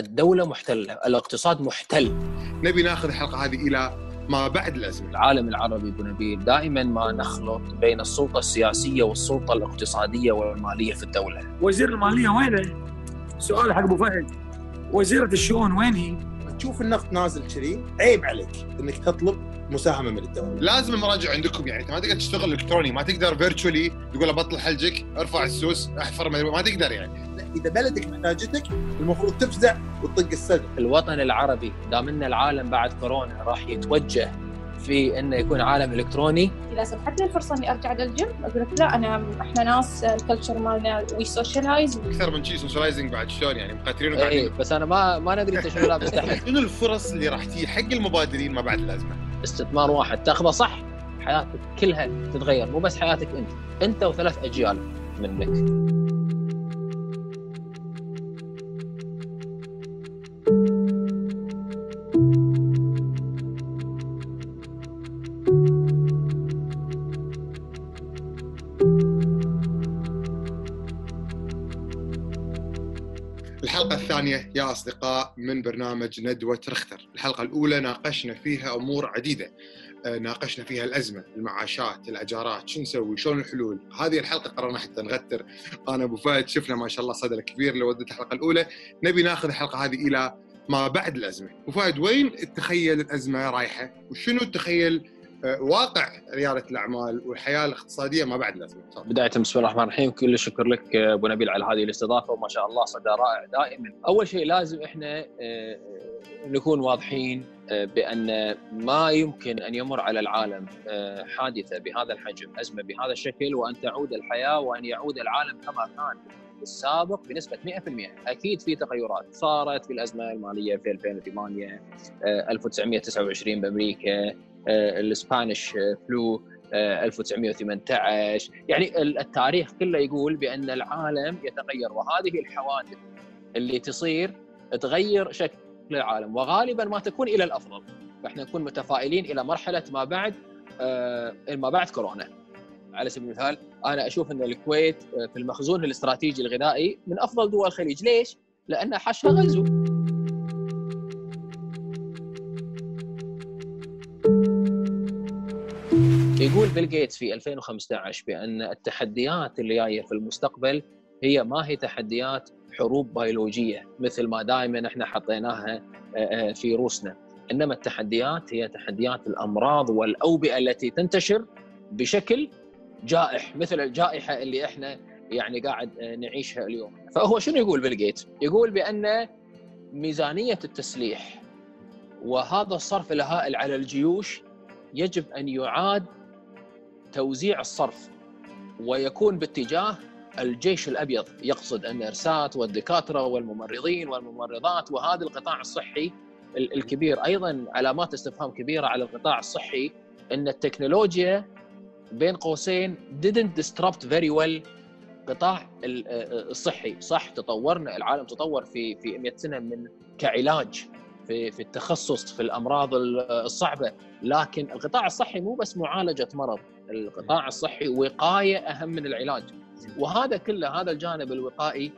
الدولة محتلة الاقتصاد محتل نبي ناخذ الحلقة هذه إلى ما بعد الأزمة العالم العربي ابو نبيل دائما ما نخلط بين السلطة السياسية والسلطة الاقتصادية والمالية في الدولة وزير المالية وينه؟ سؤال حق أبو فهد وزيرة الشؤون وين هي؟ تشوف النفط نازل كذي عيب عليك إنك تطلب مساهمة من الدولة. لازم المراجع عندكم يعني أنت ما تقدر تشتغل إلكتروني ما تقدر فيرتشولي تقول بطل حلجك ارفع السوس احفر ما تقدر يعني. لا إذا بلدك محتاجتك المفروض تفزع وتطق الصدر الوطن العربي دام إن العالم بعد كورونا راح يتوجه في إنه يكون عالم إلكتروني. اذا سمحت لي الفرصة إني أرجع للجيم أقول لك لا أنا إحنا ناس ال culture مالنا we socialize أكثر من شيء socializing بعد شلون يعني؟ مقاتلين اي وقاعدين بس أنا ما ما ندري إنت شنو لابس. تحت شنو الفرص اللي راح تجي؟ حق المبادرين ما بعد الازمه؟ استثمار واحد. تأخذه صح حياتك كلها تتغير. مو بس حياتك أنت. أنت وثلاث أجيال منك. الثانية يا أصدقاء من برنامج ندوة رختر الحلقة الأولى ناقشنا فيها أمور عديدة. آه، ناقشنا فيها الأزمة المعاشات الأجارات شو نسوي شلون الحلول. هذه الحلقة قررنا حتى نغتر. أنا أبو فهد شفنا ما شاء الله صدى كبير لودة الحلقة الأولى. نبي ناخذ الحلقة هذه إلى ما بعد الأزمة. أبو فهد وين تخيل الأزمة رايحة؟ وشنو تخيل واقع رياده الاعمال والحياة الاقتصاديه ما بعد الازمه بداية بسم الله الرحمن الرحيم. كل الشكر لك أبو نبيل على هذه الاستضافة وما شاء الله صدى رائع دائما. أول شيء لازم إحنا آه، نكون واضحين آه، بأن ما يمكن أن يمر على العالم حادثة بهذا الحجم أزمة بهذا الشكل وأن تعود الحياة وأن يعود العالم كما كان. السابق بنسبة 100% أكيد في تغيرات. صارت في الأزمة المالية في 2008 1929 بأمريكا آه، الإسبانيش فلو 1918 يعني التاريخ كله يقول بأن العالم يتغير وهذه الحوادث اللي تصير تغير شكل العالم وغالبا ما تكون إلى الأفضل. فإحنا نكون متفائلين إلى مرحلة ما بعد آه، ما بعد كورونا. على سبيل المثال أنا أشوف إن الكويت آه، في المخزون الاستراتيجي الغذائي من أفضل دول الخليج. ليش؟ لأن حشها غزو. يقول بيل جيتس في 2015 بأن التحديات اللي جاية في المستقبل هي ما هي تحديات حروب بيولوجية مثل ما دائما إحنا حطيناها آه، آه، في روسنا. إنما التحديات هي تحديات الأمراض والأوبئة التي تنتشر بشكل جائح مثل الجائحة اللي إحنا يعني قاعد آه، نعيشها اليوم. فهو شنو يقول بيل جيتس؟ يقول بأن ميزانية التسليح وهذا الصرف الهائل على الجيوش يجب أن يعاد توزيع الصرف ويكون باتجاه الجيش الأبيض. يقصد النيرسات والدكاتره والممرضين والممرضات وهذا القطاع الصحي الكبير. أيضا علامات استفهام كبيرة على القطاع الصحي إن التكنولوجيا بين قوسين didn't disrupt very well قطاع الصحي صح تطورنا العالم تطور في في 100 سنة من كعلاج في في التخصص في الأمراض الصعبة. لكن القطاع الصحي مو بس معالجة مرض. القطاع الصحي وقاية أهم من العلاج. وهذا كله هذا الجانب الوقائي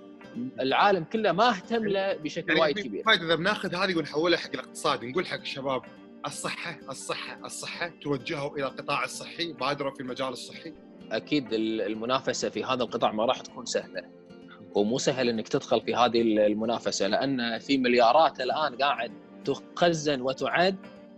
العالم كله ما اهتم له بشكل يعني وايد كبير. إذا بناخذ هذه ونحولها حق الاقتصاد نقول حق الشباب الصحة الصحة الصحة توجهوا إلى القطاع الصحي بادروا في المجال الصحي. أكيد المنافسة في هذا القطاع ما راح تكون سهلة ومو سهل إنك تدخل في هذه المنافسة لأن في مليارات الآن قاعد تخزن وتعد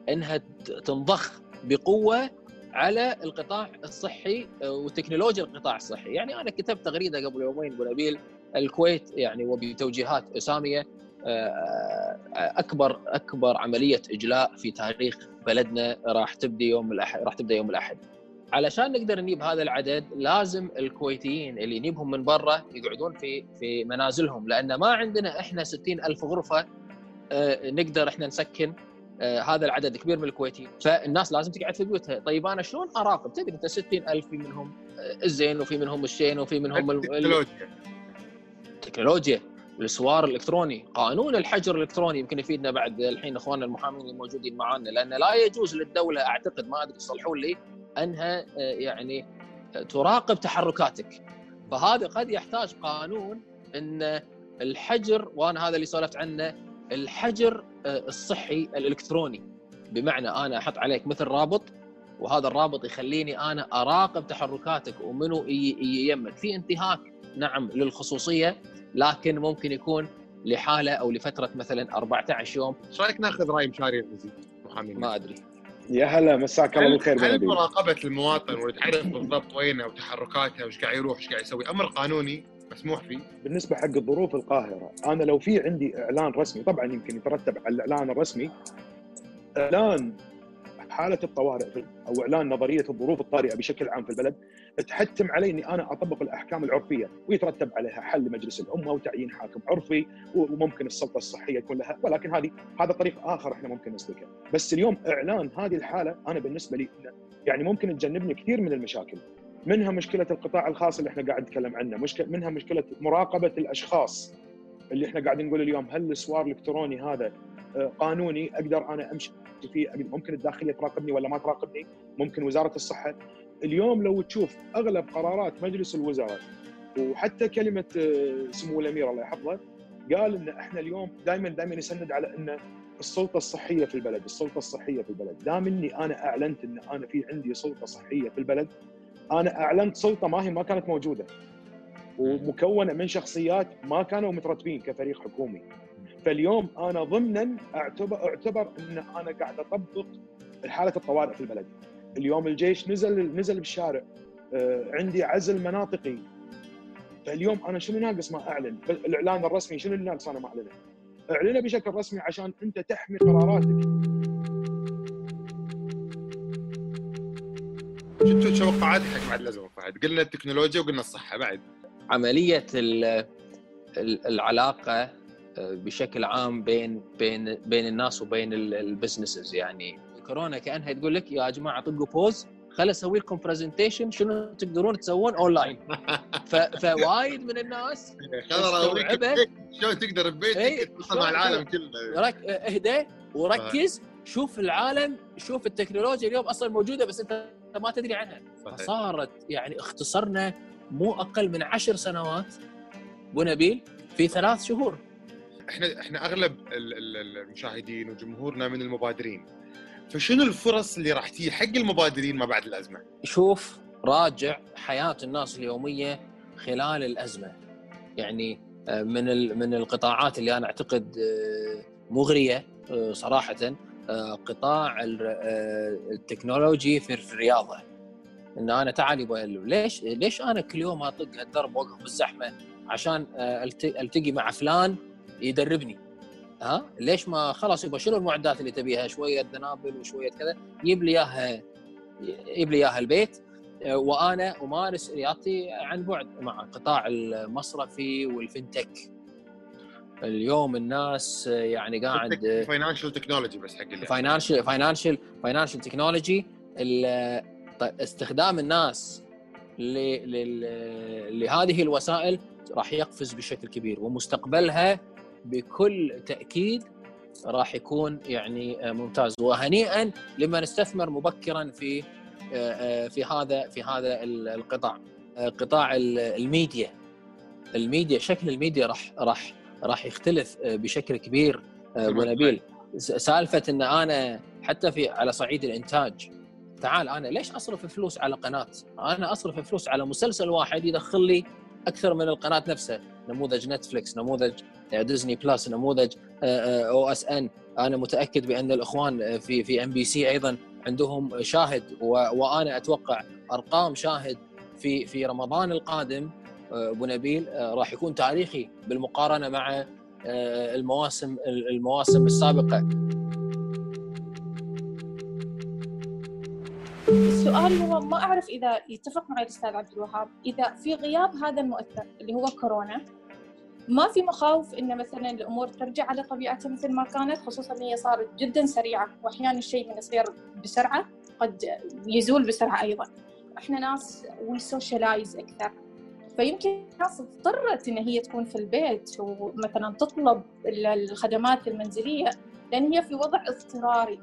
إنها تنضخ بقوة على القطاع الصحي وتكنولوجيا القطاع الصحي، يعني أنا كتبت تغريدة قبل يومين أبو نبيل الكويت يعني وبتوجيهات ساميه آه، أكبر أكبر عملية إجلاء في تاريخ بلدنا راح تبدي يوم الاحد راح تبدأ يوم الأحد. علشان نقدر نجيب هذا العدد لازم الكويتيين اللي نجيبهم من برا يقعدون في في منازلهم لأن ما عندنا إحنا 60 ألف غرفة آه، نقدر إحنا نسكن آه، هذا العدد كبير من الكويتيين. فالناس لازم تقعد في بيوتها. طيب أنا شلون أراقب؟ تدري أنت 60000 في منهم آه، الزين وفي منهم الشين وفي منهم التكنولوجيا. التكنولوجيا. السوار الإلكتروني قانون الحجر الإلكتروني يمكن يفيدنا بعد الحين إخواننا المحامين الموجودين معنا لأن لا يجوز للدولة أعتقد ما أدري يصلحون لي أنها يعني تراقب تحركاتك. فهذا قد يحتاج قانون إن الحجر وأنا هذا اللي سولفت عنه الحجر آه، الصحي الإلكتروني. بمعنى أنا أحط عليك مثل رابط وهذا الرابط يخليني أنا أراقب تحركاتك ومنو يمك. في انتهاك نعم للخصوصية لكن ممكن يكون لحاله أو لفتره مثلا 14 يوم. إيش رأيك ناخذ رأي مشاري العزيز محامي ما أدري. يا هلا مساك الله بالخير هل مراقبة المواطن وتعرف بالضبط وينه وتحركاته وش قاعد يروح وش قاعد يسوي؟ أمر قانوني مسموح فيه. بالنسبة حق الظروف القاهرة أنا لو في عندي إعلان رسمي طبعا يمكن يترتب على الإعلان الرسمي إعلان حالة الطوارئ أو إعلان نظرية الظروف الطارئة بشكل عام في البلد تحتم علي إني أنا أطبق الأحكام العرفية ويترتب عليها حل مجلس الأمة وتعيين حاكم عرفي وممكن السلطة الصحية يكون لها. ولكن هذه هذا طريق آخر إحنا ممكن نسلكه. بس اليوم إعلان هذه الحالة أنا بالنسبة لي يعني ممكن تجنبني كثير من المشاكل. منها مشكلة القطاع الخاص اللي إحنا قاعد نتكلم عنه مشكله منها مشكلة مراقبة الأشخاص اللي إحنا قاعد نقول اليوم هل السوار الإلكتروني هذا آه، قانوني أقدر أنا أمشي فيه؟ ممكن الداخلية تراقبني ولا ما تراقبني؟ ممكن وزارة الصحة اليوم لو تشوف أغلب قرارات مجلس الوزراء وحتى كلمة آه، سمو الأمير الله يحفظه قال إن إحنا اليوم دائما دائما يسند على إن السلطة الصحية في البلد، السلطة الصحية في البلد، دام إني أنا أعلنت إن أنا في عندي سلطة صحية في البلد أنا أعلنت سلطة ما هي ما كانت موجودة ومكونة من شخصيات ما كانوا مترتبين كفريق حكومي. فاليوم أنا ضمنا اعتبر أعتبر إن أنا قاعد أطبق حالة الطوارئ في البلد. اليوم الجيش نزل نزل بالشارع آه، عندي عزل مناطقي. فاليوم أنا شنو ناقص ما أعلن؟ الإعلان الرسمي شنو اللي ناقص أنا ما أعلنه؟ أعلنه بشكل رسمي عشان أنت تحمي قراراتك. شو توقعاتك حق بعد الازمه فهد؟ قلنا التكنولوجيا وقلنا الصحة بعد. عملية ال- ال- العلاقة آه، بشكل عام بين بين بين الناس وبين ال businesses يعني. كورونا كأنها تقول لك يا جماعة طقوا بوز خل أسوي لكم presentation شنو تقدرون تسوون اونلاين فوايد من الناس أوريك استوعبت. شلون تقدر ببيتك إيه، تتواصل مع العالم كله. رك... اهدى وركز شوف العالم شوف التكنولوجيا اليوم أصلا موجودة بس أنت ما تدري عنها. صحيح. فصارت يعني اختصرنا مو أقل من عشر سنوات. أبو نبيل في ثلاث شهور. إحنا إحنا أغلب ال- ال- المشاهدين وجمهورنا من المبادرين. فشنو الفرص اللي راح تجي حق المبادرين ما بعد الأزمة؟ شوف راجع حياة الناس اليومية خلال الأزمة. يعني آه، من من القطاعات اللي أنا أعتقد آه، مغرية آه، صراحة قطاع ال- التكنولوجي في الرياضة. إن أنا تعال يبا ليش ليش أنا كل يوم أطق هالدرب وأقف بالزحمة عشان ألت- ألتقي مع فلان يدربني؟ ها؟ ليش ما خلاص يبا شنو المعدات اللي تبيها؟ شوية دنابل وشوية كذا. يجيب لي إياها يجيب لي إياها البيت. وأنا أمارس رياضتي عن بعد مع قطاع المصرفي والفنتك اليوم الناس يعني قاعد financial technology بس حق financial financial financial technology استخدام الناس لهذه الوسائل راح يقفز بشكل كبير. ومستقبلها بكل تأكيد راح يكون يعني ممتاز. وهنيئا لمن استثمر مبكرا في في هذا في هذا القطاع قطاع الميديا. الميديا شكل الميديا راح راح راح يختلف بشكل كبير ابو نبيل سالفة إن أنا حتى في على صعيد الإنتاج تعال أنا ليش أصرف فلوس على قناة؟ أنا أصرف فلوس على مسلسل واحد يدخل لي أكثر من القناة نفسها، نموذج Netflix، نموذج Disney Plus، نموذج OSN، أنا متأكد بأن الإخوان في في MBC أيضا عندهم شاهد وأنا أتوقع أرقام شاهد في في رمضان القادم. أبو نبيل راح يكون تاريخي بالمقارنة مع المواسم المواسم السابقة. السؤال هو ما أعرف إذا يتفق معي الأستاذ عبد الوهاب إذا في غياب هذا المؤثر اللي هو كورونا ما في مخاوف إن مثلا الأمور ترجع على طبيعتها مثل ما كانت خصوصا هي صارت جدا سريعة واحيانا الشيء من يصير بسرعة قد يزول بسرعة أيضا. إحنا ناس we socialize أكثر. فيمكن الناس اضطرت إن هي تكون في البيت ومثلا تطلب الخدمات المنزلية لأن هي في وضع اضطراري.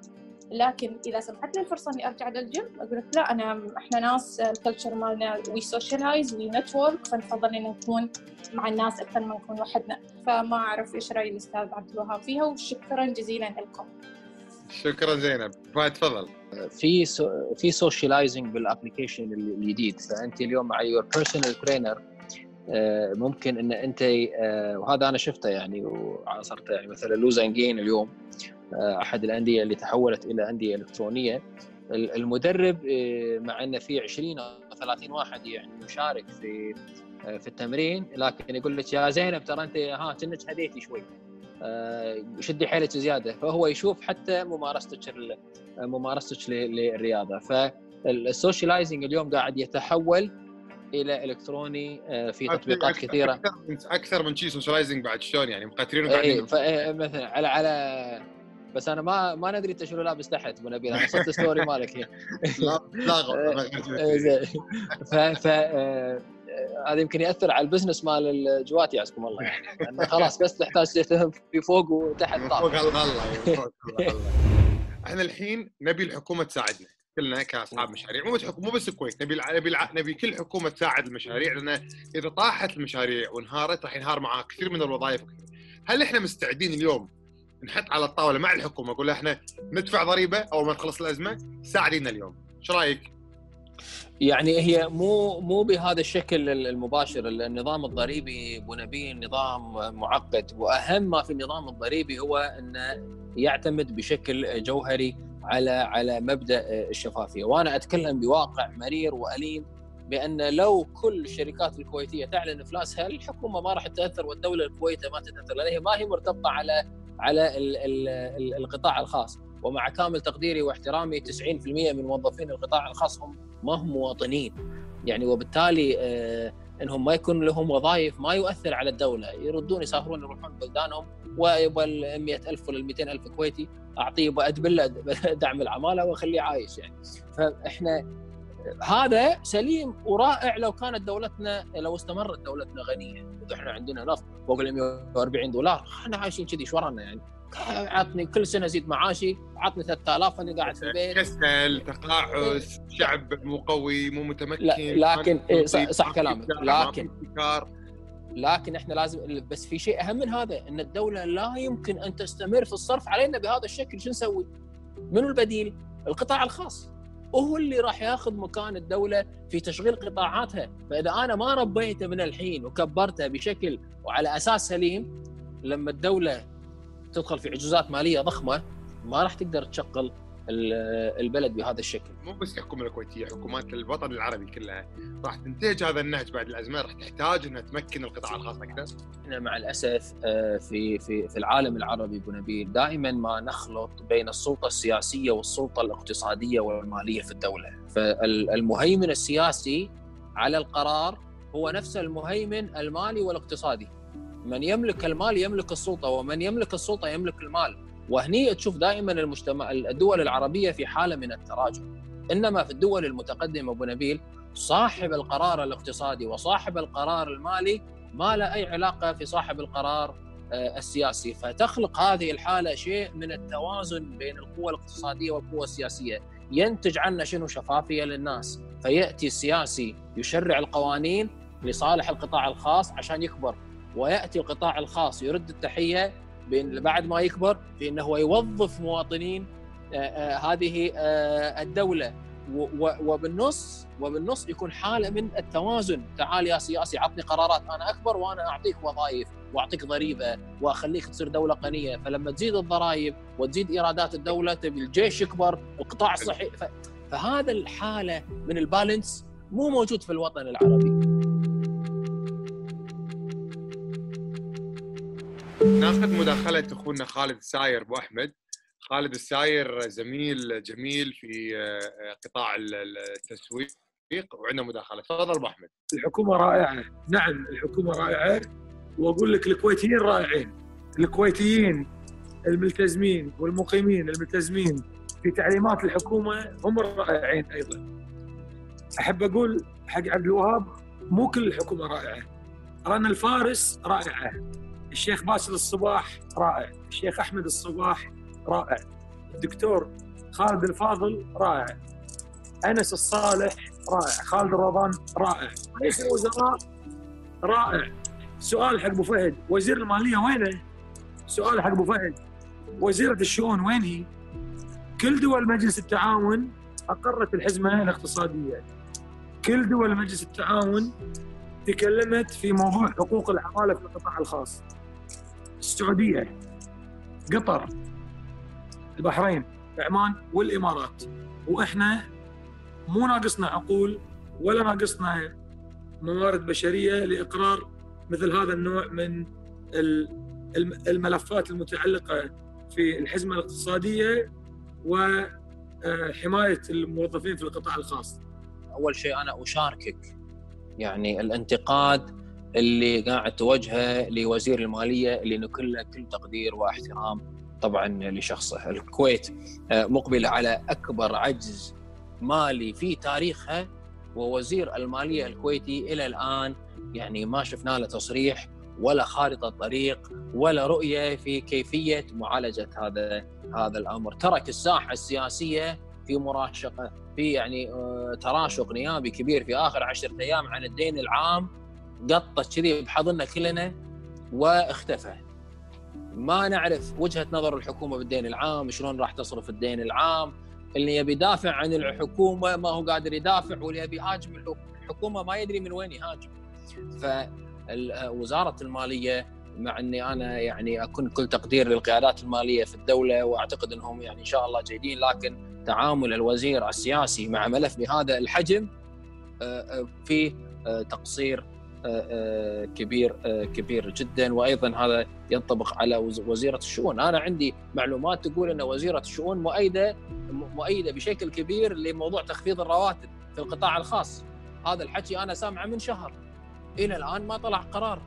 لكن إذا سمحت لي الفرصة إني أرجع للجيم أقول لك لا انا إحنا ناس ال culture مالنا we socialize we network فنفضل ان نكون مع الناس أكثر ما نكون وحدنا. فما أعرف إيش رأي الأستاذ عبد الوهاب فيها وشكرا جزيلا لكم. شكرا زينب. فهد تفضل. في so في socializing بال application الجديد. فأنت اليوم مع your personal trainer ممكن إن أنت آه، وهذا أنا شفته يعني وعاصرته يعني مثلا لوزانجين اليوم. آه، أحد الأندية اللي تحولت إلى أندية إلكترونية. المدرب آه، مع أنه في 20 أو 30 واحد يعني يشارك في في التمرين لكن يقول لك يا زينب ترى أنت ها كأنك هديتي شوي. شدي حيلك زيادة. فهو يشوف حتى ممارستك ممارستك للرياضة. فال socializing اليوم قاعد يتحول إلى إلكتروني آه، في تطبيقات كثيرة. أكثر من أكثر من شيء socializing بعد شلون يعني؟ مقاتلين اي مثلا على على بس أنا ما ما ندري أنت شنو لابس تحت أبو نبيل. أنا صرت story مالك. لا لا إيه، ف ف آه، هذا يمكن يأثر على ال business مال الجواتي يعزكم الله يعني. خلاص بس تحتاج تفهم في فوق وتحت فوق الله إحنا الحين نبي الحكومة تساعدنا كلنا كأصحاب مشاريع. مو بس مو بس الكويت. نبي نبي نبي كل حكومة تساعد المشاريع لأن إذا طاحت المشاريع وانهارت راح ينهار معها كثير من الوظائف هل إحنا مستعدين اليوم نحط على الطاولة مع الحكومة نقول إحنا ندفع ضريبة أول ما تخلص الأزمة ساعدينا اليوم. إيش رأيك؟ يعني هي مو مو بهذا الشكل المباشر النظام الضريبي أبو نبيل نظام معقد. وأهم ما في النظام الضريبي هو انه يعتمد بشكل جوهري على على مبدأ الشفافية. وأنا أتكلم بواقع مرير وأليم بأن لو كل الشركات الكويتية تعلن افلاسها الحكومة ما راح تتأثر والدولة الكويتية ما تتأثر. لأن هي ما هي مرتبطة على على ال ال القطاع الخاص. ومع كامل تقديري واحترامي 90% من موظفين القطاع الخاص هم ما هم مواطنين. يعني وبالتالي آه إنهم ما يكون لهم وظائف ما يؤثر على الدولة. يردون يسافرون يروحون بلدانهم. ويبغى ال 100000 ولا ال 200000 كويتي أعطيه ادبله دعم العمالة وأخليه عايش يعني. فإحنا هذا سليم ورائع لو كانت دولتنا لو استمرت دولتنا غنية. إحنا عندنا نفط فوق ال 140 دولار. إحنا عايشين كذي إيش ورانا يعني. عطني كل سنة زيد معاشي عطني 3000 أنا قاعد في البيت. كسل تقاعس شعب مو قوي مو متمكن. لا لكن إيه صح كلامك. لكن لكن إحنا لازم بس في شيء أهم من هذا إن الدولة لا يمكن أن تستمر في الصرف علينا بهذا الشكل. شو نسوي؟ منو البديل؟ القطاع الخاص. وهو اللي راح ياخذ مكان الدولة في تشغيل قطاعاتها، فإذا أنا ما ربيته من الحين وكبرته بشكل وعلى أساس سليم لما الدولة تدخل في عجوزات مالية ضخمة ما راح تقدر تشغل البلد بهذا الشكل. مو بس الحكومة الكويتية حكومات الوطن العربي كلها. راح تنتهج هذا النهج بعد الأزمة راح تحتاج إنها تمكن القطاع الخاص أكثر. إحنا مع الأسف آه، في في في العالم العربي أبو نبيل دائما ما نخلط بين السلطة السياسية والسلطة الاقتصادية والمالية في الدولة. فالمهيمن السياسي على القرار هو نفس المهيمن المالي والاقتصادي. من يملك المال يملك السلطة ومن يملك السلطة يملك المال. وهني تشوف دائما المجتمع الدول العربية في حالة من التراجع. إنما في الدول المتقدمة أبو نبيل صاحب القرار الاقتصادي وصاحب القرار المالي ما له أي علاقة في صاحب القرار آه، السياسي. فتخلق هذه الحالة شيء من التوازن بين القوى الاقتصادية والقوى السياسية. ينتج عنه شنو؟ شفافية للناس. فيأتي السياسي يشرع القوانين لصالح القطاع الخاص عشان يكبر ويأتي القطاع الخاص يرد التحية بين بعد ما يكبر في إنه هو يوظف مواطنين آه، آه، هذه آه، الدولة. وبالنص وبالنص يكون حالة من التوازن. تعال يا سياسي عطني قرارات أنا أكبر وأنا أعطيك وظائف وأعطيك ضريبة وأخليك تصير دولة غنيه فلما تزيد الضرائب وتزيد إيرادات الدولة تبي الجيش يكبر القطاع الصحي فهذا الحالة من البالانس مو موجود في الوطن العربي. ناخذ مداخلة أخونا خالد الساير أبو أحمد. خالد الساير زميل جميل في آه، قطاع التسويق وعندنا مداخلة. تفضل أبو أحمد. الحكومة رائعة. نعم الحكومة رائعة. وأقول لك الكويتيين رائعين. الكويتيين الملتزمين والمقيمين الملتزمين في تعليمات الحكومة هم رائعين أيضا. أحب أقول حق عبد الوهاب مو كل الحكومة رائعة. رانا الفارس رائعة. الشيخ باسل الصباح رائع الشيخ أحمد الصباح رائع الدكتور خالد الفاضل رائع أنس الصالح رائع خالد الرضان رائع رئيس الوزراء رائع سؤال حق أبو فهد وزير المالية وينه؟ سؤال حق أبو فهد وزيرة الشؤون وين هي؟ كل دول مجلس التعاون أقرت الحزمة الاقتصادية كل دول مجلس التعاون تكلمت في موضوع حقوق العمالة في القطاع الخاص السعودية قطر البحرين عمان والإمارات وإحنا مو ناقصنا عقول ولا ناقصنا موارد بشرية لإقرار مثل هذا النوع من الملفات المتعلقة في الحزمة الاقتصادية وحمايه الموظفين في القطاع الخاص. أول شيء أنا أشاركك يعني الانتقاد اللي قاعد توجهه لوزير المالية اللي نكل له كل تقدير واحترام طبعا لشخصه، الكويت. آه، مقبله على أكبر عجز مالي في تاريخها ووزير المالية الكويتي إلى الآن. يعني ما شفنا له تصريح ولا خارطة طريق ولا رؤية في كيفية معالجة هذا هذا الأمر، ترك الساحة السياسية في مراشقة في يعني آه، تراشق نيابي كبير في آخر عشرة أيام عن الدين العام. قطت كذي بحضننا كلنا واختفى. ما نعرف وجهة نظر الحكومة بالدين العام، شلون راح تصرف الدين العام، اللي يبي يدافع عن الحكومة ما هو قادر يدافع واللي يبي يهاجم الحكومة ما يدري من وين يهاجم. فوزاره المالية مع إني أنا يعني أكون كل تقدير للقيادات المالية في الدولة وأعتقد إنهم يعني إن شاء الله جيدين لكن تعامل الوزير السياسي مع ملف بهذا الحجم آه، آه، في آه، تقصير كبير كبير جدا. وأيضا هذا ينطبق على وزيرة الشؤون، أنا عندي معلومات تقول إن وزيرة الشؤون مؤيدة مؤيدة بشكل كبير لموضوع تخفيض الرواتب في القطاع الخاص. هذا الحكي أنا سامعه من شهر. إلى الآن ما طلع قرار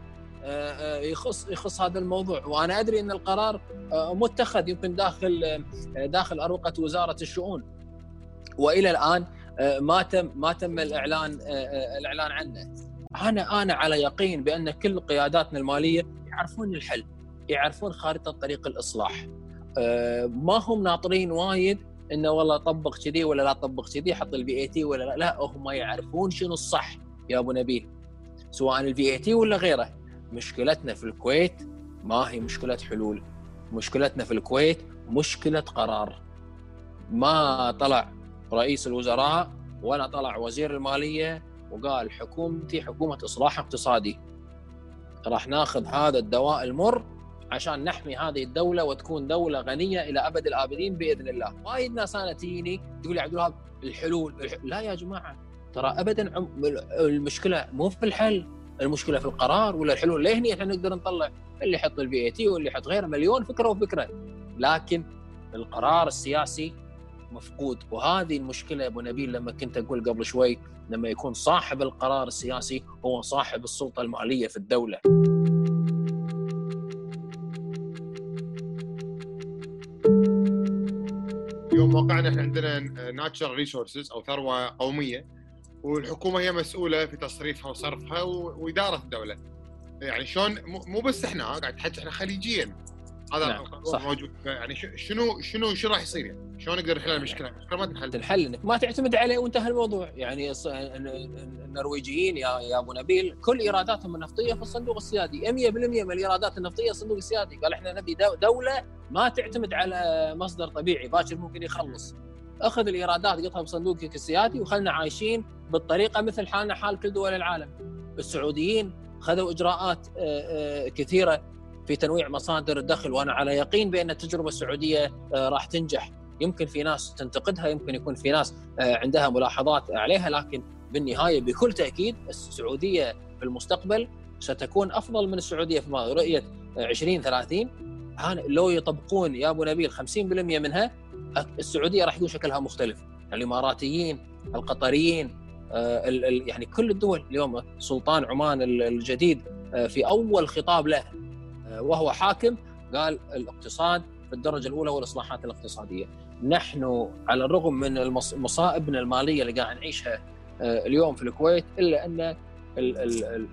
آه، آه، يخص يخص هذا الموضوع. وأنا أدري إن القرار آه، متخذ يمكن داخل داخل أروقة وزارة الشؤون. وإلى الآن ما تم ما تم الإعلان الإعلان عنه. أنا أنا على يقين بأن كل قياداتنا المالية يعرفون الحل يعرفون خارطة طريق الإصلاح. ما هم ناطرين وايد إنه والله طبق كذي ولا لا طبق كذي حط ال VAT ولا لا لا هم يعرفون شنو الصح يا أبو نبيل. سواء ال VAT ولا غيره. مشكلتنا في الكويت ما هي مشكلة حلول. مشكلتنا في الكويت مشكلة قرار. ما طلع رئيس الوزراء ولا طلع وزير المالية وقال حكومتي حكومة إصلاح اقتصادي. راح ناخذ هذا الدواء المر عشان نحمي هذه الدولة وتكون دولة غنية إلى أبد الآبدين بإذن الله. وايد ناس أنا تجيني تقول لي عبد الوهاب الحلول لا يا جماعة ترى ابدا المشكلة مو في الحل المشكلة في القرار ولا الحلول. ليه إحنا نقدر نطلع؟ اللي يحط ال VAT واللي يحط غيره مليون فكرة وفكرة. لكن القرار السياسي مفقود. وهذه المشكلة يا أبو نبيل لما كنت أقول قبل شوي لما يكون صاحب القرار السياسي هو صاحب السلطة المالية في الدولة. يوم واقعنا إحنا عندنا ناتشرال ريسورسز أو ثروة قومية والحكومة هي مسؤولة في تصريفها وصرفها وإدارة الدولة. يعني شلون؟ مو بس إحنا قاعد حتى إحنا خليجيا. هذا نعم. موجود. يعني شنو شنو شنو راح يصير يعني؟ شلون نقدر نحل المشكلة؟ المشكلة ما تنحل تنحل انك ما تعتمد عليه وانتهى الموضوع يعني النرويجيين يا يا أبو نبيل كل إيراداتهم النفطية في الصندوق السيادي 100% من الإيرادات النفطية الصندوق السيادي قال إحنا نبي دولة ما تعتمد على مصدر طبيعي باكر ممكن يخلص أخذ الإيرادات قطها بصندوقك السيادي وخلنا عايشين بالطريقة مثل حالنا حال كل دول العالم. السعوديين خذوا إجراءات آه، آه، كثيرة في تنويع مصادر الدخل وأنا على يقين بأن التجربة السعودية آه، راح تنجح. يمكن في ناس تنتقدها يمكن يكون في ناس عندها ملاحظات عليها لكن بالنهاية بكل تأكيد السعودية في المستقبل ستكون أفضل من السعودية في الماضي رؤيه 2030 لو يطبقون يا أبو نبيل 50% منها السعودية راح يكون شكلها مختلف الإماراتيين القطريين آه، يعني كل الدول اليوم سلطان عمان الجديد آه، في أول خطاب له آه، وهو حاكم قال الاقتصاد في الدرجة الأولى والاصلاحات الاقتصادية. نحن على الرغم من مصائبنا المالية اللي قاعد نعيشها اليوم في الكويت إلا أن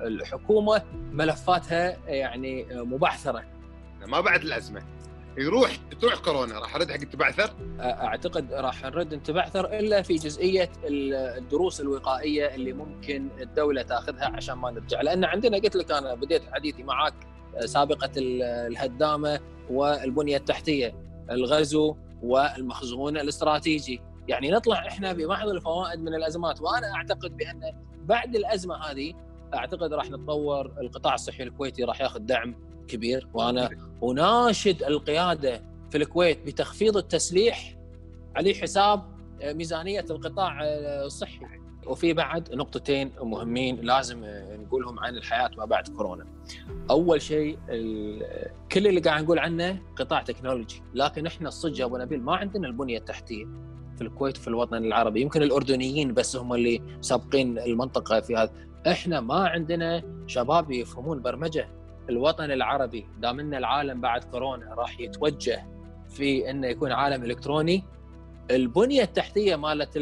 الحكومة ملفاتها يعني مبعثرة. ما بعد الأزمة. يروح تروح كورونا راح أرد حق التبعثر أعتقد راح نرد نتبعثر إلا في جزئية ال- الدروس الوقائية اللي ممكن الدولة تأخذها عشان ما نرجع لأن عندنا قلت لك أنا بديت حديثي معك سابقة ال- الهدامة والبنية التحتية الغزو والمخزون الاستراتيجي. يعني نطلع إحنا ببعض الفوائد من الأزمات وأنا أعتقد بأن بعد الأزمة هذه أعتقد راح نتطور القطاع الصحي الكويتي راح ياخذ دعم كبير وأنا أناشد القيادة في الكويت بتخفيض التسليح على حساب ميزانية القطاع الصحي. وفي بعد نقطتين مهمين لازم نقولهم عن الحياة ما بعد كورونا. أول شيء كل اللي قاعد نقول عنه قطاع تكنولوجي، لكن إحنا الصدق أبو نبيل ما عندنا البنية التحتية في الكويت وفي الوطن العربي، يمكن الأردنيين بس هم اللي سابقين المنطقة في هذا، إحنا ما عندنا شباب يفهمون برمجة. الوطن العربي دام إن العالم بعد كورونا راح يتوجه في إنه يكون عالم إلكتروني البنية التحتية مالت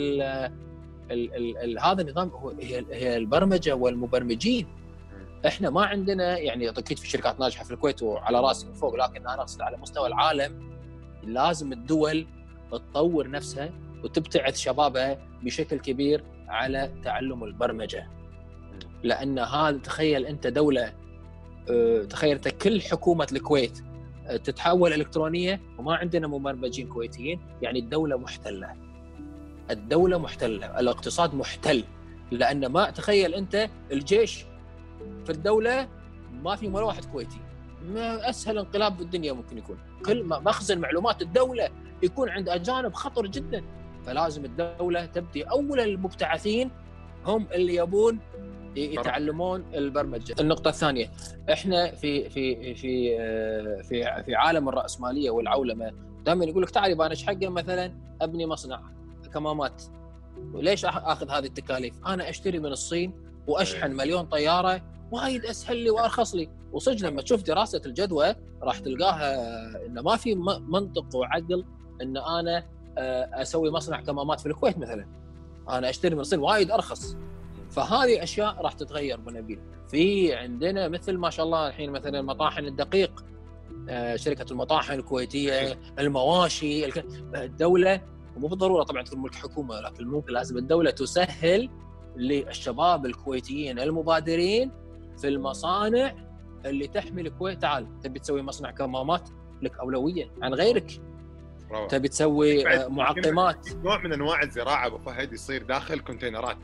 ال ال ال ال هذا النظام هو هي هي البرمجة والمبرمجين. إحنا ما عندنا يعني أكيد في شركات ناجحة في الكويت وعلى راسي من فوق لكن أنا أقصد على مستوى العالم لازم الدول تطور نفسها وتبتعث شبابها بشكل كبير على تعلم البرمجة. لأن هذا تخيل أنت دولة آه، تخيل أنت كل حكومة الكويت آه، تتحول إلكترونية وما عندنا مبرمجين كويتيين يعني الدولة محتلة. الدولة محتلة الاقتصاد محتل. لأن ما تخيل أنت الجيش في الدولة ما في ولا واحد كويتي. ما أسهل انقلاب بالدنيا ممكن يكون. كل مخزن معلومات الدولة يكون عند أجانب خطر جدا. فلازم الدولة تبدي. اول المبتعثين هم اللي يبون يتعلمون البرمجة. النقطة الثانية إحنا في في في في في عالم الرأسمالية والعولمة دائما يقول لك تعال إيش حقه مثلا أبني مصنع. كمامات. وليش آخذ هذه التكاليف؟ أنا أشتري من الصين وأشحن مليون طيارة وايد اسهل لي وأرخص لي. وصدق لما تشوف دراسة الجدوى راح تلقاها انه ما في منطق وعقل إن أنا آه، أسوي مصنع كمامات في الكويت مثلا. أنا أشتري من الصين وايد أرخص. فهذه أشياء راح تتغير ابو نبيل في عندنا مثل ما شاء الله الحين مثلا مطاحن الدقيق آه، شركة المطاحن الكويتية المواشي الك- الدولة ومو بالضرورة طبعا تكون ملك حكومة لكن ممكن لازم الدولة تسهل للشباب الكويتيين المبادرين في المصانع اللي تحمي الكويت. تعال تبي تسوي مصنع كمامات لك اولويه عن غيرك. تبي تسوي آه، معقمات؟ نوع من أنواع الزراعة أبو فهد يصير داخل كونتينرات.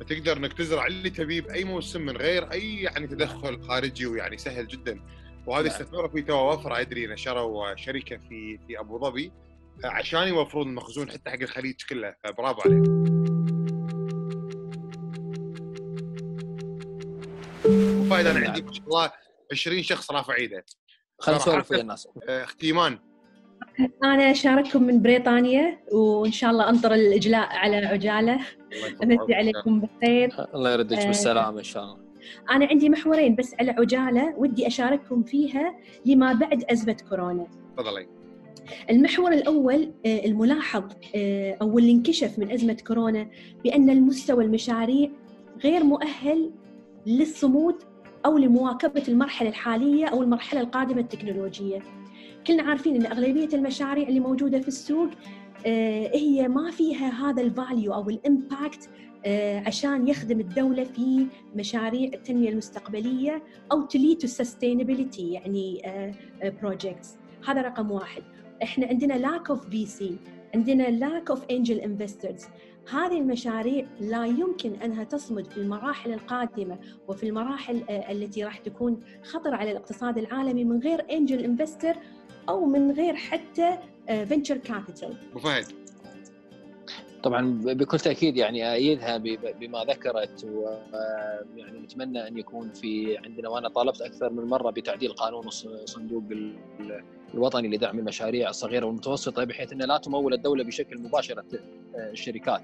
فتقدر إنك تزرع اللي تبيه بأي موسم من غير أي يعني تدخل خارجي ويعني سهل جدا. وهذا نعم. استثمروا فيه تو وفره ادري نشروا شركة في في أبو ظبي. عشان يوفرون المخزون حتى حق الخليج كله فبرافو عليهم. فهد أنا. عندي ما شاء الله 20 شخص رافع إيده خلينا صراحة. نسولف ويا الناس آه، أختي ايمان أنا أشارككم من بريطانيا وإن شاء الله أنطر الإجلاء على عجالة أمسي عليكم بالخير الله يردك آه. بالسلامة إن شاء الله أنا عندي محورين بس على عجالة ودي أشارككم فيها لما بعد أزمة كورونا تفضلي المحور الأول آه، الملاحظ آه، أو اللي انكشف من أزمة كورونا بأن المستوى المشاريع غير مؤهل للصمود أو لمواكبة المرحلة الحالية أو المرحلة القادمة التكنولوجية. كلنا عارفين أن أغلبية المشاريع اللي موجودة في السوق آه، هي ما فيها هذا ال value أو ال impact عشان يخدم الدولة في مشاريع التنمية المستقبلية أو to lead يعني projects هذا رقم واحد. إحنا عندنا lack of VC عندنا lack of angel investors. هذه المشاريع لا يمكن أنها تصمد في المراحل القادمة وفي المراحل آه، التي راح تكون خطر على الاقتصاد العالمي من غير angel investor أو من غير حتى venture capital أبو فهد. طبعا بكل تأكيد يعني أيدها بما ذكرت ويعني نتمنى أن يكون في عندنا وأنا طالبت أكثر من مرة بتعديل قانون صندوق ال- الوطني لدعم المشاريع الصغيرة والمتوسطة بحيث ان لا تمول الدولة بشكل مباشر الت- الشركات.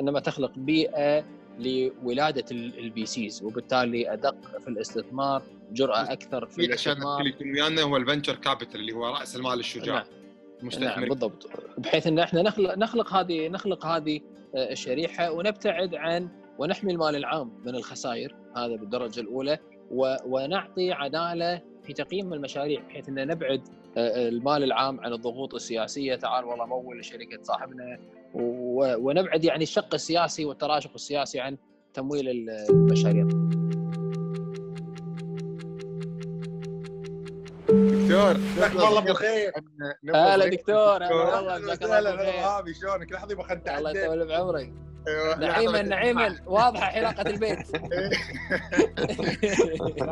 إنما تخلق بيئة لولادة ال VCs وبالتالي أدق في الاستثمار جرأة أكثر في عشان الاستثمار. اللي يكون ويانا هو ال venture capital اللي هو رأس المال الشجاع. نعم. نعم المستثمرين بالضبط. بحيث إن إحنا نخلق نخلق هذه نخلق هذه آه، الشريحة ونبتعد عن ونحمي المال العام من الخسائر هذا بالدرجة الأولى ونعطي عدالة في تقييم المشاريع بحيث ان نبعد آه، المال العام عن الضغوط السياسية تعال والله مول شركة صاحبنا و- ونبعد يعني الشق السياسي والتراشق السياسي عن تمويل المشاريع. دكتور جزاك الله بالخير. هلا دكتور هلا والله جزاك الله بالخير. شلونك؟ لحظه ما خلت الله يطول بعمرك. نعيما يا نعيما. واضحة حلاقه البيت.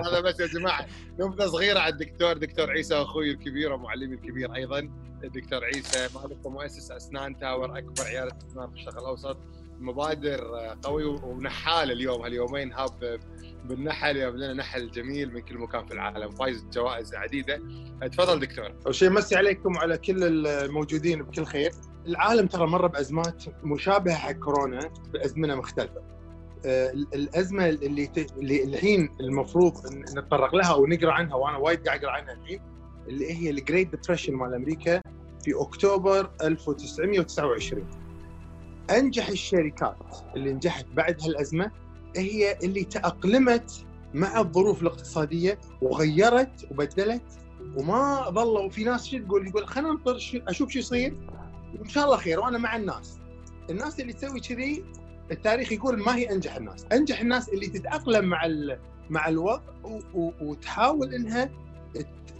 هذا بس يا جماعة نبذة صغيرة على الدكتور دكتور عيسى أخوي الكبير ومعلمي الكبير أيضا. الدكتور عيسى مالك ومؤسس أسنان تاور أكبر عيادة أسنان في الشرق الأوسط. مبادر قوي ونحال اليوم هاليومين هاب بالنحل جاب لنا نحل جميل من كل مكان في العالم. فايز جوائز عديدة. تفضل دكتور. أول شيء مسي عليكم وعلى كل الموجودين بكل خير. العالم ترى مر بأزمات مشابهة حق كورونا بازمنه مختلفة. آه، الأزمة اللي. اللي الحين المفروض نتطرق لها ونقرأ عنها وأنا وايد قاعد أقرأ عنها الحين اللي هي ال Great Depression مال أمريكا في أكتوبر 1929 أنجح الشركات اللي نجحت بعد هالأزمة هي اللي تأقلمت مع الظروف الاقتصادية وغيرت وبدلت وما ظلوا. في ناس شو تقول؟ يقول خلينا ننطر شو- أشوف شو يصير. وإن شاء الله خير وأنا مع الناس. الناس اللي تسوي كذي التاريخ يقول ما هي أنجح الناس. أنجح الناس اللي تتأقلم مع مع الوضع وتحاول إنها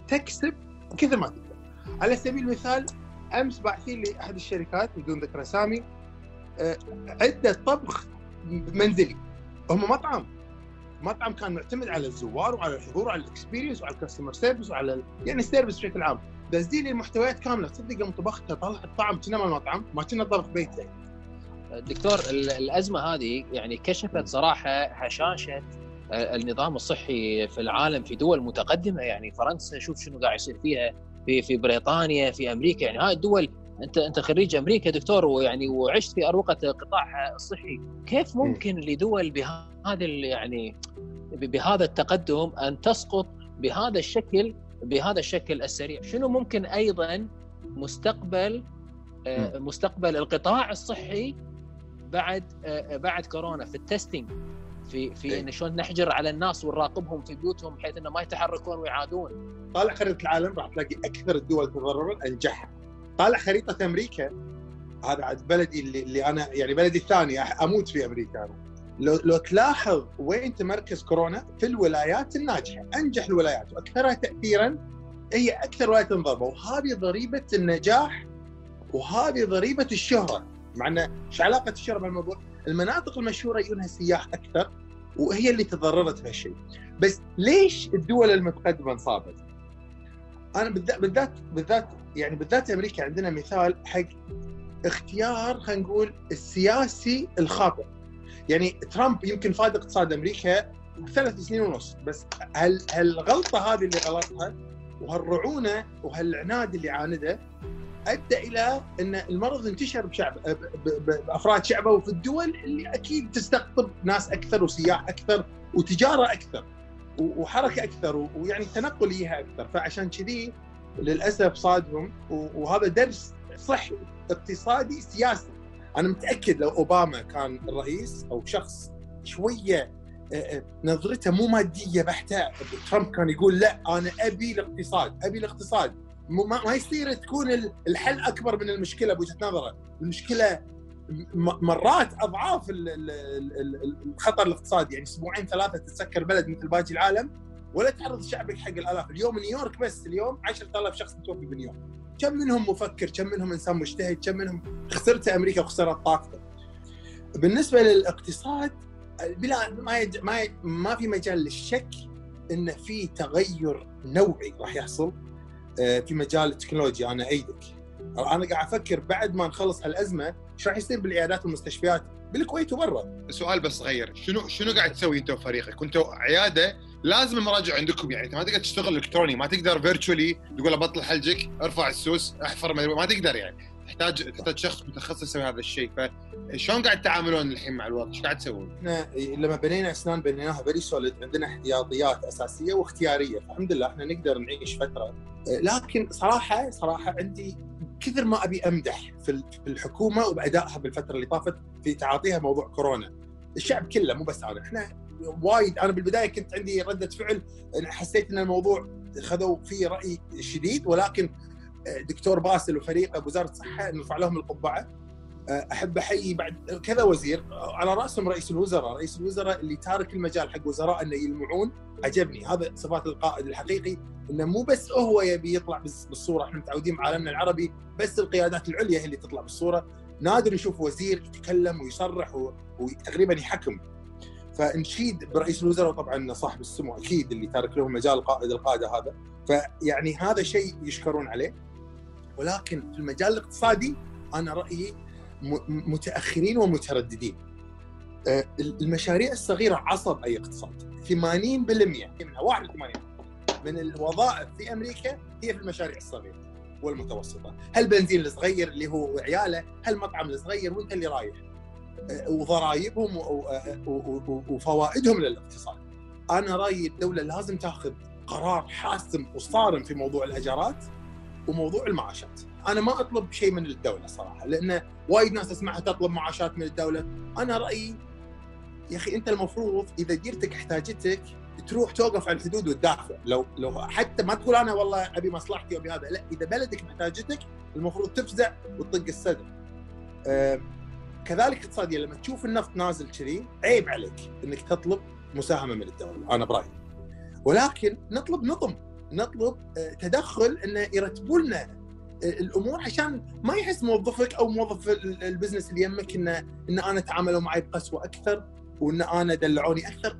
تكسب كثر ما تقدر. على سبيل المثال أمس باعثين لي أحد الشركات بدون ذكر أسامي آه، عدة طبخ منزلي. هم مطعم. مطعم كان معتمد على الزوار وعلى الحضور وعلى ال experience وعلى ال customer service وعلى يعني ال service بشكل عام. دزين لي المحتويات كاملة تصدق يوم طبختها طلعت طعم كنا من المطعم ما كنا طبخ بيت يعني. دكتور ال- الأزمة هذه يعني كشفت صراحة هشاشه النظام الصحي في العالم في دول متقدمة يعني فرنسا شوف شنو قاعد يصير فيها في في بريطانيا في أمريكا يعني هاي الدول انت أنت خريج أمريكا دكتور ويعني وعشت في أروقة القطاع الصحي كيف ممكن لدول بهذا يعني بهذا التقدم أن تسقط بهذا الشكل بهذا الشكل السريع. شنو ممكن أيضا مستقبل آه، مستقبل القطاع الصحي بعد آه، بعد كورونا في التستنج في في إيه. إن شلون نحجر على الناس ونراقبهم في بيوتهم بحيث إنه ما يتحركون ويعادون؟ طالع خريطة العالم راح تلاقي أكثر الدول تضررا انجحها طالع خريطة أمريكا هذا عاد بلدي اللي, اللي أنا يعني بلدي الثاني أموت في أمريكا أنا. لو لو تلاحظ وين تمركز كورونا في الولايات الناجحة أنجح الولايات وأكثرها تاثيرا هي أكثر ولايات انضربوا وهذه ضريبة النجاح وهذه ضريبة الشهرة مع انه إيش علاقة الشهرة بالموضوع؟ المناطق المشهورة يجونها سياح أكثر وهي اللي تضررت بهالشيء بس ليش الدول المتقدمة انصابت؟ أنا بالذات بالذات يعني بالذات أمريكا عندنا مثال حق اختيار خلينا نقول السياسي الخاطئ يعني ترامب يمكن فاد اقتصاد أمريكا ثلاث سنين ونص بس هال هالغلطه هذه اللي غلطها وهالرعونة وهالعناد اللي عانده أدى إلى أن المرض انتشر بشعب بأفراد شعبه وفي الدول اللي أكيد تستقطب ناس أكثر وسياح أكثر وتجارة أكثر وحركة أكثر ويعني تنقل ليها أكثر. فعشان كذي للأسف صادهم وهذا درس صحي اقتصادي سياسي. أنا متأكد لو أوباما كان الرئيس أو شخص شوية آه، آه، نظرته مو مادية بحتة ترامب كان يقول لا أنا أبي الاقتصاد أبي الاقتصاد. ما, يصير تكون ال- الحل أكبر من المشكلة بوجهة نظره المشكلة مرات أضعاف ال- ال- ال- ال- الخطر الاقتصادي يعني أسبوعين ثلاثة تتسكر بلد مثل باقي العالم ولا تعرض شعبك حق الآلاف. اليوم نيويورك بس اليوم 10000 شخص متوفي بنيويورك كم منهم مفكر كم منهم إنسان مجتهد كم منهم خسرت أمريكا وخسرت طاقته. بالنسبة للاقتصاد بلا ما يج... ما ي... ما في مجال للشك إن في تغير نوعي راح يحصل آه، في مجال التكنولوجيا. أنا إيدك أنا قاعد أفكر بعد ما نخلص هالأزمة إيش راح يصير بالعيادات والمستشفيات؟ بالكويت وبرا. سؤال بس صغير شنو شنو قاعد تسوي أنت وفريقك؟ كنتوا عيادة لازم المراجع عندكم يعني. انت ما تقدر تشتغل إلكتروني ما تقدر virtually تقول بطل حلجك ارفع السوس احفر ما تقدر يعني. تحتاج تحتاج شخص متخصص يسوي هذا الشيء. فشلون قاعد تتعاملون الحين مع الوضع؟ إيش قاعد تسوون؟ إحنا لما بنينا أسنان بنيناها very solid عندنا احتياطيات أساسية واختيارية. فالحمد لله إحنا نقدر نعيش فترة. لكن صراحة صراحة عندي كثر ما أبي أمدح في الحكومة وبأدائها بالفترة اللي طافت في تعاطيها موضوع كورونا. الشعب كله مو بس أنا إحنا وايد. أنا بالبداية كنت عندي ردة فعل حسيت إن الموضوع خذوا فيه رأي شديد ولكن دكتور باسل وفريقه بوزاره الصحه نرفع لهم القبعة. أحب أحيي بعد كذا وزير على رأسهم رئيس الوزراء، رئيس الوزراء اللي تارك المجال حق وزراء إنه يلمعون. عجبني. هذا صفات القائد الحقيقي إنه مو بس هو يبي يطلع بالصورة. إحنا متعودين بعالمنا العربي بس القيادات العليا هي اللي تطلع بالصورة. نادر نشوف وزير يتكلم ويصرح وتقريبا يحكم. فنشيد برئيس الوزراء وطبعا صاحب السمو أكيد اللي تارك لهم مجال قائد القادة هذا. فيعني هذا شيء يشكرون عليه. ولكن في المجال الاقتصادي أنا رأيي متأخرين ومترددين. آه، المشاريع الصغيرة عصب أي اقتصاد. 80% منها 81 من الوظائف في أمريكا هي في المشاريع الصغيرة والمتوسطة، هل بنزين الصغير اللي هو عياله، هل مطعم الصغير؟ وانت اللي رايح. وضرائبهم وفوائدهم للاقتصاد. أنا رأيي الدولة لازم تأخذ قرار حاسم وصارم في موضوع الاجارات وموضوع المعاشات. أنا ما أطلب شيء من الدولة صراحة لأن وايد ناس أسمعها تطلب معاشات من الدولة، أنا رأيي يا أخي أنت المفروض إذا ديرتك احتاجتك تروح توقف على الحدود وتدافع لو لو حتى ما تقول أنا والله أبي مصلحتي وأبي هذا لا إذا بلدك محتاجتك المفروض تفزع وتطق الصدر كذلك اقتصاديا لما تشوف النفط نازل كذي عيب عليك إنك تطلب مساهمة من الدولة. أنا برأيي. ولكن نطلب نظم. نطلب آه تدخل انه يرتبوا لنا آه، الأمور عشان ما يحس موظفك أو موظف البزنس اللي يمك إنه إن أنا تعاملوا معي بقسوة أكثر وإن أنا دلعوني أكثر.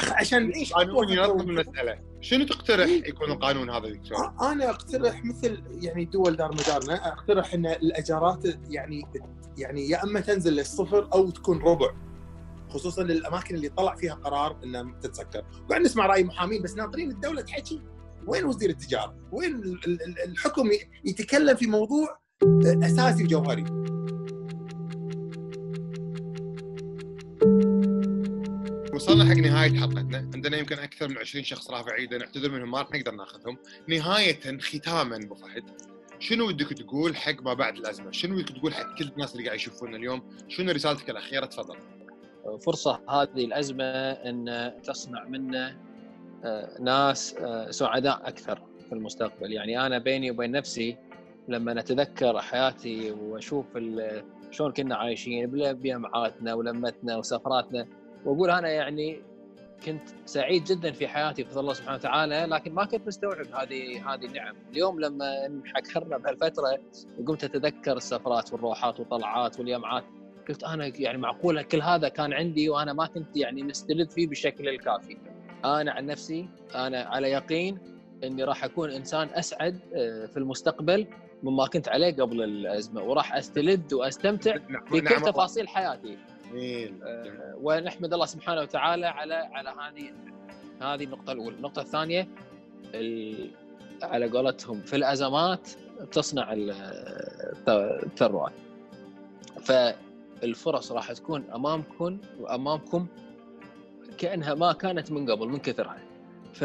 عشان نعيش قانون ينظم المسألة. شنو تقترح يكون القانون هذا دكتور؟ أنا أقترح مثل يعني دول دار مدارنا أقترح إن الأجارات يعني يعني يا أما تنزل للصفر أو تكون ربع خصوصا للأماكن اللي طلع فيها قرار إنها تتسكر، وقاعد نسمع رأي محامين بس ناطرين الدولة تحكي وين وزير التجارة؟ وين الحكم يتكلم في موضوع أساسي وجوهري؟ وصلنا حق نهاية حلقتنا عندنا يمكن أكثر من 20 شخص رافع ايده نعتذر منهم ما راح نقدر ناخذهم نهاية ختاما أبو فهد شنو ودك تقول حق ما بعد الأزمة؟ شنو ودك تقول حق كل الناس اللي قاعد يشوفونا اليوم؟ شنو رسالتك الأخيرة؟ تفضل. فرصة هذه الأزمة إن تصنع منا آه، ناس آه، سعداء أكثر في المستقبل، يعني أنا بيني وبين نفسي لما اتذكر حياتي وأشوف شلون كنا عايشين بجامعاتنا ولمتنا وسفراتنا وأقول أنا يعني كنت سعيد جدا في حياتي بفضل الله سبحانه وتعالى لكن ما كنت مستوعب هذه هذه النعم، اليوم لما انحكرنا بهالفترة قمت أتذكر السفرات والروحات والطلعات واليمعات قلت أنا يعني معقولة كل هذا كان عندي وأنا ما كنت يعني مستلذ فيه بالشكل الكافي. أنا عن نفسي أنا على يقين إني راح أكون إنسان أسعد آه، في المستقبل مما كنت عليه قبل الأزمة وراح أستلذ وأستمتع نعم، في كل نعم. تفاصيل حياتي. جميل آه ونحمد الله سبحانه وتعالى على على هذه هذه النقطة الأولى، النقطة الثانية على قولتهم في الأزمات تصنع الثروات. فالفرص راح تكون امامكم وأمامكم كأنها ما كانت من قبل من كثرها. ف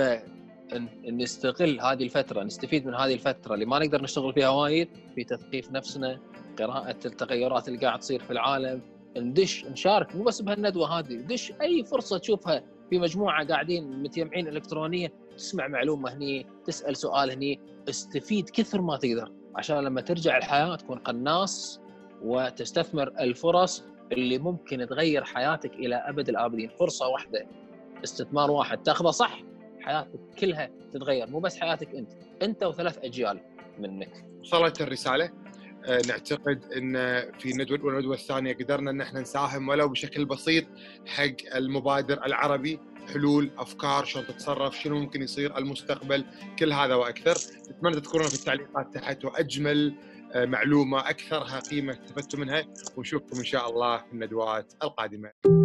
نستغل هذه الفترة نستفيد من هذه الفترة اللي ما نقدر نشتغل فيها وايد في تثقيف نفسنا قراءة التغيرات اللي قاعد تصير في العالم ندش نشارك مو بس بهالندوة هذه دش أي فرصة تشوفها في مجموعة قاعدين متجمعين الكترونيا تسمع معلومة هني تسأل سؤال هني استفيد كثر ما تقدر عشان لما ترجع الحياة تكون قناص وتستثمر الفرص اللي ممكن تغير حياتك إلى أبد الآبدين. فرصة واحدة استثمار واحد تاخذه صح حياتك كلها تتغير مو بس حياتك أنت أنت وثلاث أجيال منك. وصلت الرسالة. نعتقد إن في الندوه والندوة الثانية قدرنا إن إحنا نساهم ولو بشكل بسيط حق المبادر العربي حلول أفكار شلون تتصرف شنو ممكن يصير المستقبل كل هذا وأكثر. اتمنى تذكرونا في التعليقات تحت وأجمل آه، معلومة أكثرها قيمة استفدتوا منها. ونشوفكم إن شاء الله في الندوات القادمة.